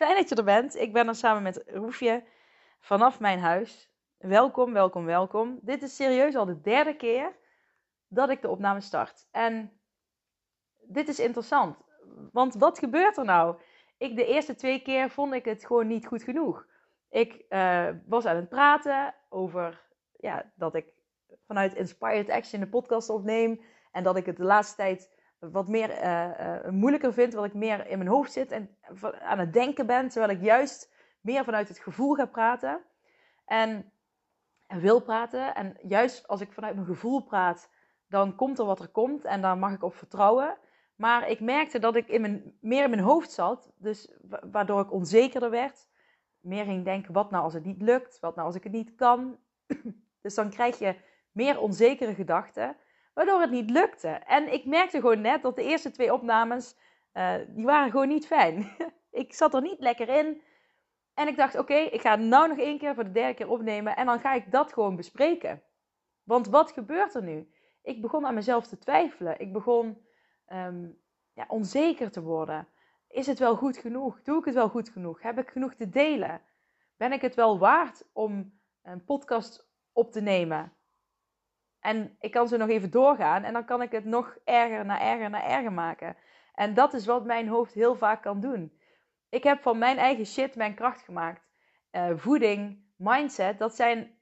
Fijn dat je er bent. Ik ben er samen met Roefje vanaf mijn huis. Welkom, welkom, welkom. Dit is serieus al de derde keer dat ik de opname start. En dit is interessant. Want wat gebeurt er nou? Ik de eerste twee keer vond ik het gewoon niet goed genoeg. Ik uh, was aan het praten over ja, dat ik vanuit Inspired Action de podcast opneem. En dat ik het de laatste tijd wat meer uh, uh, moeilijker vind, wat ik meer in mijn hoofd zit en aan het denken ben, terwijl ik juist meer vanuit het gevoel ga praten en, en wil praten. En juist als ik vanuit mijn gevoel praat, dan komt er wat er komt en daar mag ik op vertrouwen. Maar ik merkte dat ik in mijn, meer in mijn hoofd zat, dus waardoor ik onzekerder werd. Meer ging denken, wat nou als het niet lukt? Wat nou als ik het niet kan? dus dan krijg je meer onzekere gedachten waardoor het niet lukte. En ik merkte gewoon net dat de eerste twee opnames, uh, die waren gewoon niet fijn. ik zat er niet lekker in. En ik dacht, oké, ik ga het nou nog één keer voor de derde keer opnemen en dan ga ik dat gewoon bespreken. Want wat gebeurt er nu? Ik begon aan mezelf te twijfelen. Ik begon um, ja, onzeker te worden. Is het wel goed genoeg? Doe ik het wel goed genoeg? Heb ik genoeg te delen? Ben ik het wel waard om een podcast op te nemen? En ik kan zo nog even doorgaan en dan kan ik het nog erger naar erger naar erger maken. En dat is wat mijn hoofd heel vaak kan doen. Ik heb van mijn eigen shit mijn kracht gemaakt. Uh, voeding, mindset, dat zijn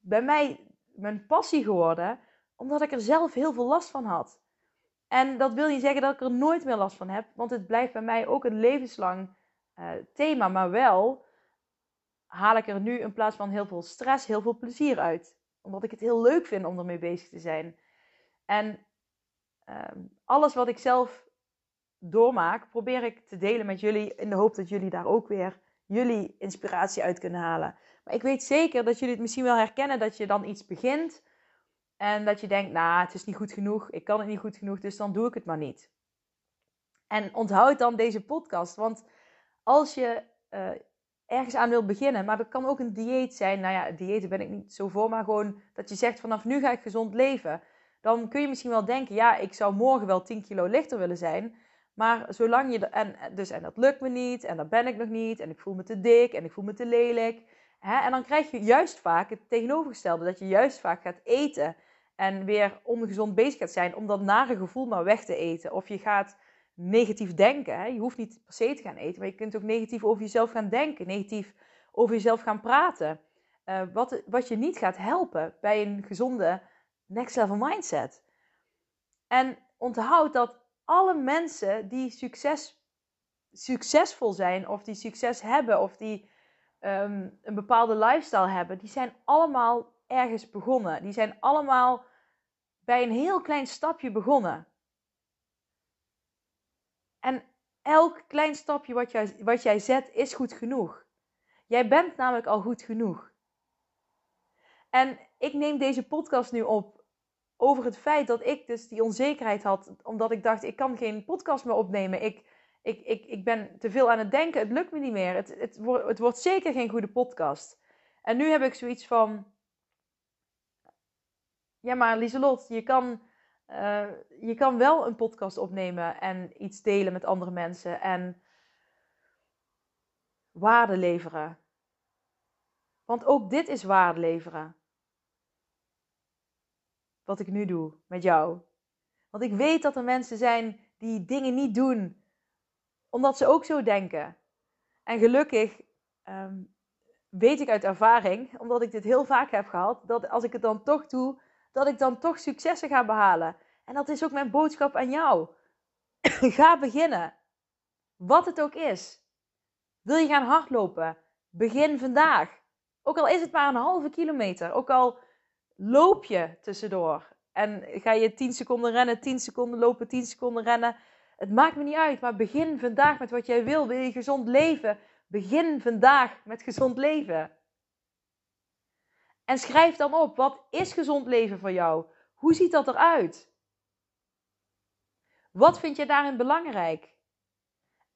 bij mij mijn passie geworden, omdat ik er zelf heel veel last van had. En dat wil niet zeggen dat ik er nooit meer last van heb, want het blijft bij mij ook een levenslang uh, thema. Maar wel haal ik er nu in plaats van heel veel stress, heel veel plezier uit omdat ik het heel leuk vind om ermee bezig te zijn. En ehm, alles wat ik zelf doormaak, probeer ik te delen met jullie in de hoop dat jullie daar ook weer jullie inspiratie uit kunnen halen. Maar ik weet zeker dat jullie het misschien wel herkennen dat je dan iets begint en dat je denkt, nou, het is niet goed genoeg, ik kan het niet goed genoeg, dus dan doe ik het maar niet. En onthoud dan deze podcast, want als je uh, ergens aan wil beginnen. Maar dat kan ook een dieet zijn. Nou ja, diëten ben ik niet zo voor, maar gewoon dat je zegt vanaf nu ga ik gezond leven. Dan kun je misschien wel denken, ja, ik zou morgen wel 10 kilo lichter willen zijn. Maar zolang je, en, dus, en dat lukt me niet, en dat ben ik nog niet, en ik voel me te dik, en ik voel me te lelijk. Hè? En dan krijg je juist vaak het tegenovergestelde, dat je juist vaak gaat eten en weer ongezond bezig gaat zijn om dat nare gevoel maar weg te eten. Of je gaat negatief denken. Je hoeft niet per se te gaan eten, maar je kunt ook negatief over jezelf gaan denken, negatief over jezelf gaan praten. Uh, wat, wat je niet gaat helpen bij een gezonde next level mindset. En onthoud dat alle mensen die succes, succesvol zijn, of die succes hebben, of die um, een bepaalde lifestyle hebben, die zijn allemaal ergens begonnen. Die zijn allemaal bij een heel klein stapje begonnen. En elk klein stapje wat jij, wat jij zet is goed genoeg. Jij bent namelijk al goed genoeg. En ik neem deze podcast nu op over het feit dat ik dus die onzekerheid had, omdat ik dacht, ik kan geen podcast meer opnemen. Ik, ik, ik, ik ben te veel aan het denken, het lukt me niet meer. Het, het, wordt, het wordt zeker geen goede podcast. En nu heb ik zoiets van, ja maar Lieselot, je kan uh, je kan wel een podcast opnemen en iets delen met andere mensen en waarde leveren. Want ook dit is waarde leveren. Wat ik nu doe met jou. Want ik weet dat er mensen zijn die dingen niet doen omdat ze ook zo denken. En gelukkig um, weet ik uit ervaring, omdat ik dit heel vaak heb gehad, dat als ik het dan toch doe, dat ik dan toch successen ga behalen. En dat is ook mijn boodschap aan jou. ga beginnen. Wat het ook is. Wil je gaan hardlopen? Begin vandaag. Ook al is het maar een halve kilometer. Ook al loop je tussendoor. En ga je 10 seconden rennen, 10 seconden lopen, 10 seconden rennen. Het maakt me niet uit, maar begin vandaag met wat jij wil. Wil je gezond leven? Begin vandaag met gezond leven. En schrijf dan op, wat is gezond leven voor jou? Hoe ziet dat eruit? Wat vind je daarin belangrijk?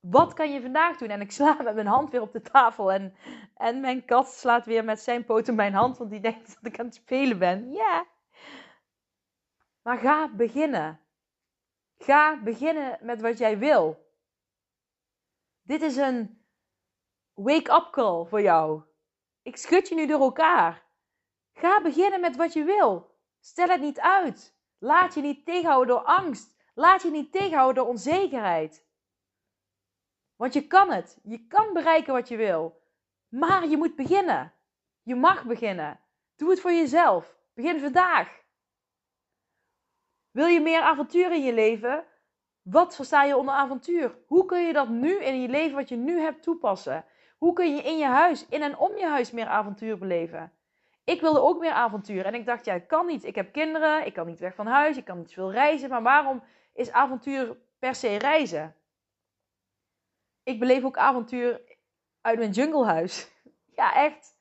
Wat kan je vandaag doen? En ik sla met mijn hand weer op de tafel. En, en mijn kat slaat weer met zijn poot op mijn hand, want die denkt dat ik aan het spelen ben. Ja. Maar ga beginnen. Ga beginnen met wat jij wil. Dit is een wake-up call voor jou. Ik schud je nu door elkaar. Ga beginnen met wat je wil. Stel het niet uit. Laat je niet tegenhouden door angst. Laat je niet tegenhouden door onzekerheid. Want je kan het. Je kan bereiken wat je wil. Maar je moet beginnen. Je mag beginnen. Doe het voor jezelf. Begin vandaag. Wil je meer avontuur in je leven? Wat versta je onder avontuur? Hoe kun je dat nu in je leven wat je nu hebt toepassen? Hoe kun je in je huis, in en om je huis meer avontuur beleven? Ik wilde ook meer avontuur en ik dacht, ja, ik kan niet. Ik heb kinderen, ik kan niet weg van huis, ik kan niet veel reizen. Maar waarom is avontuur per se reizen? Ik beleef ook avontuur uit mijn junglehuis. Ja, echt.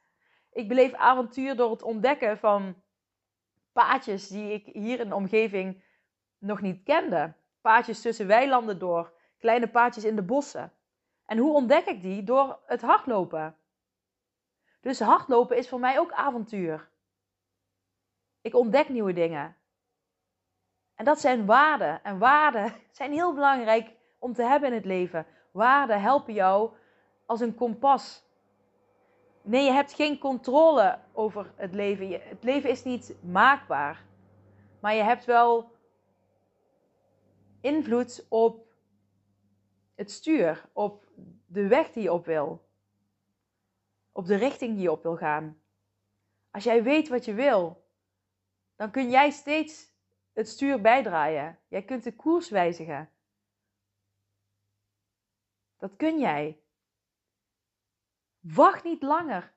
Ik beleef avontuur door het ontdekken van paadjes die ik hier in de omgeving nog niet kende. Paadjes tussen weilanden door, kleine paadjes in de bossen. En hoe ontdek ik die? Door het hardlopen. Dus hardlopen is voor mij ook avontuur. Ik ontdek nieuwe dingen. En dat zijn waarden. En waarden zijn heel belangrijk om te hebben in het leven. Waarden helpen jou als een kompas. Nee, je hebt geen controle over het leven. Het leven is niet maakbaar. Maar je hebt wel invloed op het stuur, op de weg die je op wil, op de richting die je op wil gaan. Als jij weet wat je wil, dan kun jij steeds het stuur bijdraaien. Jij kunt de koers wijzigen. Dat kun jij. Wacht niet langer.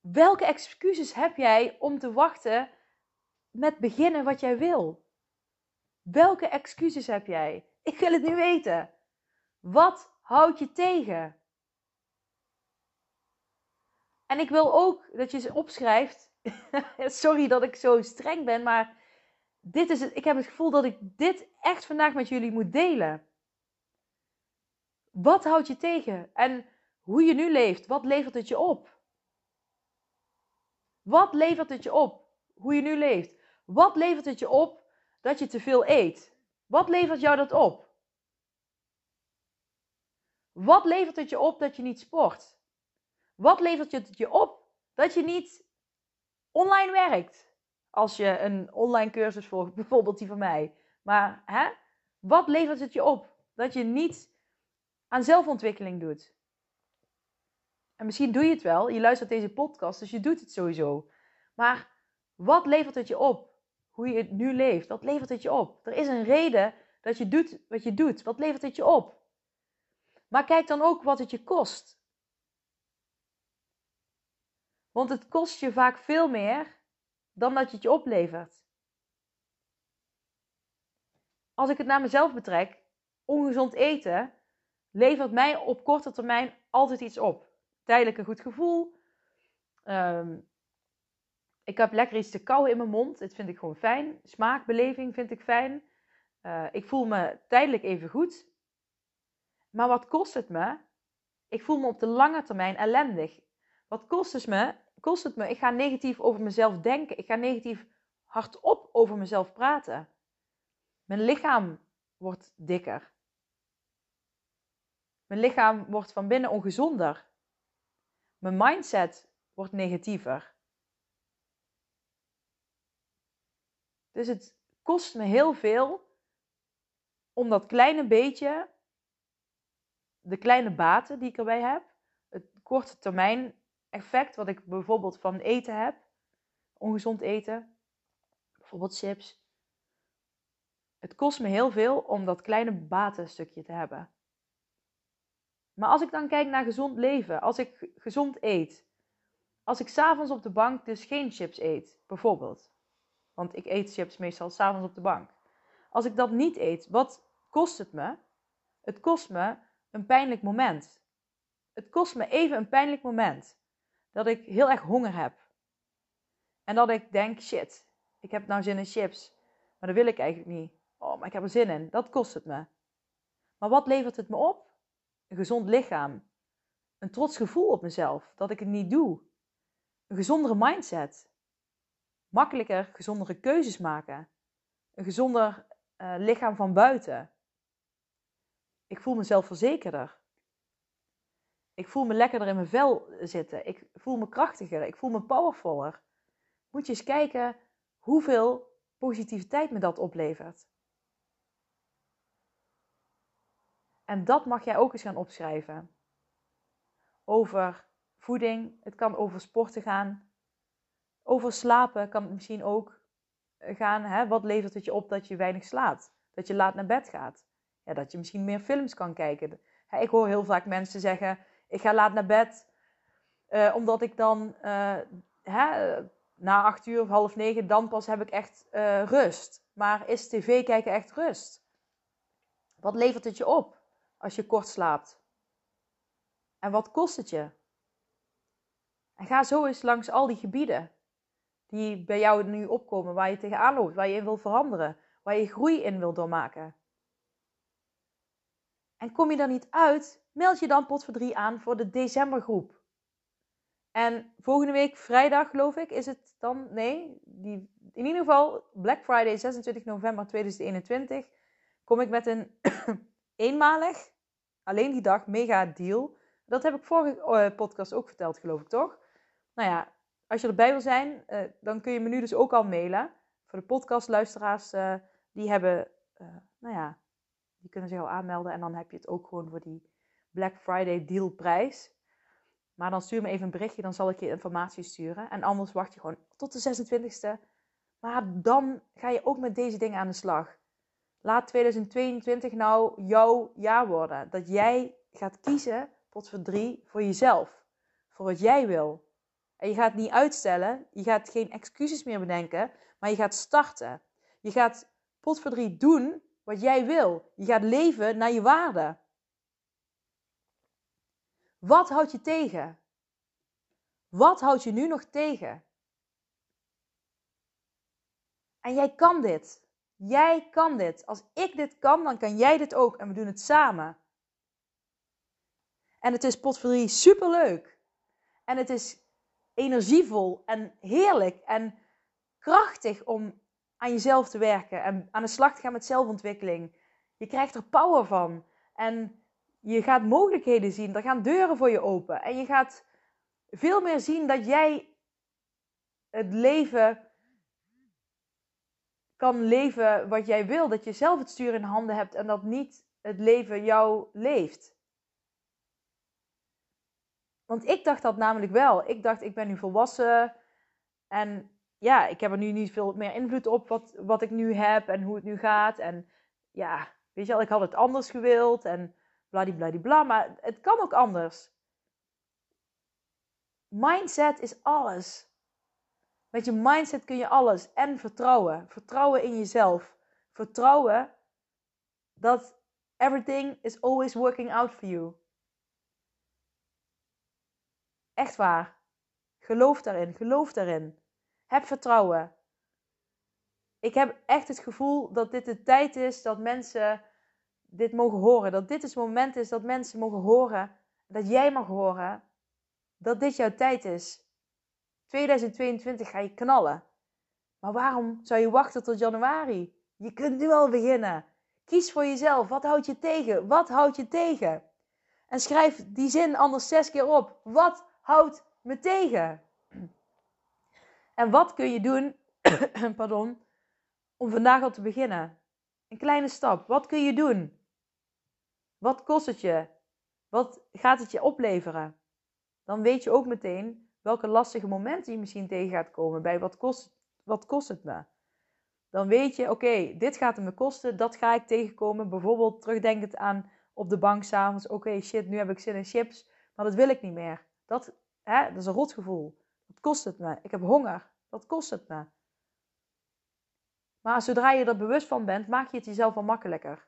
Welke excuses heb jij om te wachten met beginnen wat jij wil? Welke excuses heb jij? Ik wil het nu weten. Wat houdt je tegen? En ik wil ook dat je ze opschrijft. Sorry dat ik zo streng ben, maar dit is het. Ik heb het gevoel dat ik dit echt vandaag met jullie moet delen. Wat houdt je tegen? En hoe je nu leeft, wat levert het je op? Wat levert het je op? Hoe je nu leeft. Wat levert het je op dat je te veel eet? Wat levert jou dat op? Wat levert het je op dat je niet sport? Wat levert het je op dat je niet online werkt? Als je een online cursus volgt, bijvoorbeeld die van mij. Maar hè? wat levert het je op dat je niet aan zelfontwikkeling doet? En misschien doe je het wel. Je luistert deze podcast, dus je doet het sowieso. Maar wat levert het je op? Hoe je het nu leeft, wat levert het je op? Er is een reden dat je doet wat je doet. Wat levert het je op? Maar kijk dan ook wat het je kost. Want het kost je vaak veel meer dan dat je het je oplevert. Als ik het naar mezelf betrek, ongezond eten levert mij op korte termijn altijd iets op tijdelijk een goed gevoel. Ehm, ik heb lekker iets te kauwen in mijn mond. Dat vind ik gewoon fijn. Smaakbeleving vind ik fijn. Uh, ik voel me tijdelijk even goed. Maar wat kost het me? Ik voel me op de lange termijn ellendig. Wat kost het me? Kost het me? Ik ga negatief over mezelf denken. Ik ga negatief hardop over mezelf praten. Mijn lichaam wordt dikker. Mijn lichaam wordt van binnen ongezonder. Mijn mindset wordt negatiever. Dus het kost me heel veel om dat kleine beetje, de kleine baten die ik erbij heb, het korte termijn effect wat ik bijvoorbeeld van eten heb, ongezond eten, bijvoorbeeld chips. Het kost me heel veel om dat kleine batenstukje te hebben. Maar als ik dan kijk naar gezond leven, als ik gezond eet, als ik s'avonds op de bank dus geen chips eet, bijvoorbeeld. Want ik eet chips meestal s'avonds op de bank. Als ik dat niet eet, wat kost het me? Het kost me een pijnlijk moment. Het kost me even een pijnlijk moment. Dat ik heel erg honger heb. En dat ik denk, shit, ik heb nou zin in chips. Maar dat wil ik eigenlijk niet. Oh, maar ik heb er zin in. Dat kost het me. Maar wat levert het me op? Een gezond lichaam. Een trots gevoel op mezelf dat ik het niet doe. Een gezondere mindset. Makkelijker gezondere keuzes maken. Een gezonder uh, lichaam van buiten. Ik voel mezelf verzekerder. Ik voel me lekkerder in mijn vel zitten. Ik voel me krachtiger. Ik voel me powervoller. Moet je eens kijken hoeveel positiviteit me dat oplevert. En dat mag jij ook eens gaan opschrijven. Over voeding, het kan over sporten gaan. Over slapen kan het misschien ook gaan. Hè? Wat levert het je op dat je weinig slaapt? Dat je laat naar bed gaat? Ja, dat je misschien meer films kan kijken. Ik hoor heel vaak mensen zeggen: Ik ga laat naar bed, uh, omdat ik dan uh, hè, na acht uur of half negen, dan pas heb ik echt uh, rust. Maar is tv kijken echt rust? Wat levert het je op als je kort slaapt? En wat kost het je? En ga zo eens langs al die gebieden die bij jou nu opkomen, waar je tegenaan loopt, waar je in wil veranderen, waar je groei in wil doormaken. En kom je daar niet uit, meld je dan pot voor 3 aan voor de decembergroep. En volgende week, vrijdag geloof ik, is het dan, nee, die, in ieder geval Black Friday 26 november 2021, kom ik met een eenmalig, alleen die dag, mega deal. Dat heb ik vorige uh, podcast ook verteld, geloof ik toch? Nou ja, als je erbij wil zijn, uh, dan kun je me nu dus ook al mailen. Voor de podcastluisteraars, uh, die hebben, nou ja, die kunnen zich al aanmelden. En dan heb je het ook gewoon voor die Black Friday deal prijs. Maar dan stuur me even een berichtje, dan zal ik je informatie sturen. En anders wacht je gewoon tot de 26e. Maar dan ga je ook met deze dingen aan de slag. Laat 2022 nou jouw jaar worden. Dat jij gaat kiezen, pot voor drie, voor jezelf. Voor wat jij wil. En je gaat niet uitstellen. Je gaat geen excuses meer bedenken. Maar je gaat starten. Je gaat pot voor drie doen wat jij wil. Je gaat leven naar je waarde. Wat houdt je tegen? Wat houdt je nu nog tegen? En jij kan dit. Jij kan dit. Als ik dit kan, dan kan jij dit ook. En we doen het samen. En het is potverdorie superleuk. En het is energievol en heerlijk en krachtig om aan jezelf te werken en aan de slag te gaan met zelfontwikkeling. Je krijgt er power van. En je gaat mogelijkheden zien. Er gaan deuren voor je open. En je gaat veel meer zien dat jij het leven kan leven wat jij wil. Dat je zelf het stuur in handen hebt en dat niet het leven jou leeft. Want ik dacht dat namelijk wel. Ik dacht, ik ben nu volwassen. En ja, ik heb er nu niet veel meer invloed op wat, wat ik nu heb en hoe het nu gaat. En ja, weet je wel, ik had het anders gewild. En bladibladibla. Maar het kan ook anders. Mindset is alles. Met je mindset kun je alles. En vertrouwen. Vertrouwen in jezelf. Vertrouwen dat everything is always working out for you. Echt waar. Geloof daarin. Geloof daarin. Heb vertrouwen. Ik heb echt het gevoel dat dit de tijd is dat mensen dit mogen horen. Dat dit het moment is dat mensen mogen horen. Dat jij mag horen. Dat dit jouw tijd is. 2022 ga je knallen. Maar waarom zou je wachten tot januari? Je kunt nu al beginnen. Kies voor jezelf. Wat houdt je tegen? Wat houdt je tegen? En schrijf die zin anders zes keer op. Wat houdt me tegen? En wat kun je doen pardon, om vandaag al te beginnen? Een kleine stap. Wat kun je doen? Wat kost het je? Wat gaat het je opleveren? Dan weet je ook meteen welke lastige momenten je misschien tegen gaat komen bij wat kost, wat kost het me? Dan weet je, oké, dit gaat het me kosten, dat ga ik tegenkomen. Bijvoorbeeld terugdenkend aan op de bank s'avonds, oké, shit, nu heb ik zin in chips, maar dat wil ik niet meer. Dat, hè, dat is een rotgevoel. Wat kost het me? Ik heb honger. Wat kost het me? Maar zodra je er bewust van bent, maak je het jezelf al makkelijker.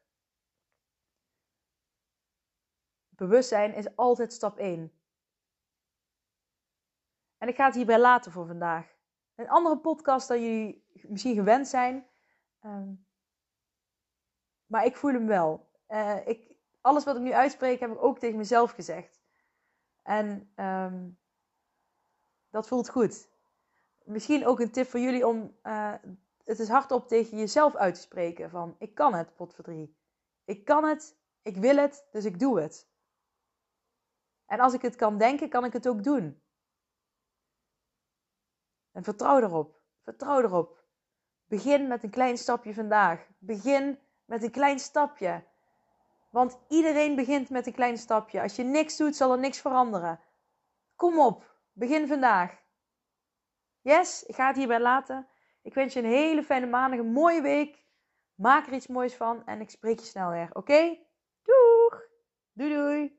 Bewustzijn is altijd stap 1. En ik ga het hierbij laten voor vandaag. Een andere podcast dan jullie misschien gewend zijn. Ehm, maar ik voel hem wel. Uh, ik, alles wat ik nu uitspreek, heb ik ook tegen mezelf gezegd. En um, dat voelt goed. Misschien ook een tip voor jullie om uh, het is hardop tegen jezelf uit te spreken. Van ik kan het, potverdrie. Ik kan het, ik wil het, dus ik doe het. En als ik het kan denken, kan ik het ook doen. En vertrouw erop. Vertrouw erop. Begin met een klein stapje vandaag. Begin met een klein stapje. Want iedereen begint met een klein stapje. Als je niks doet, zal er niks veranderen. Kom op, begin vandaag. Yes, ik ga het hierbij laten. Ik wens je een hele fijne maandag, een mooie week. Maak er iets moois van en ik spreek je snel weer. Oké? Doeg! Doei doei!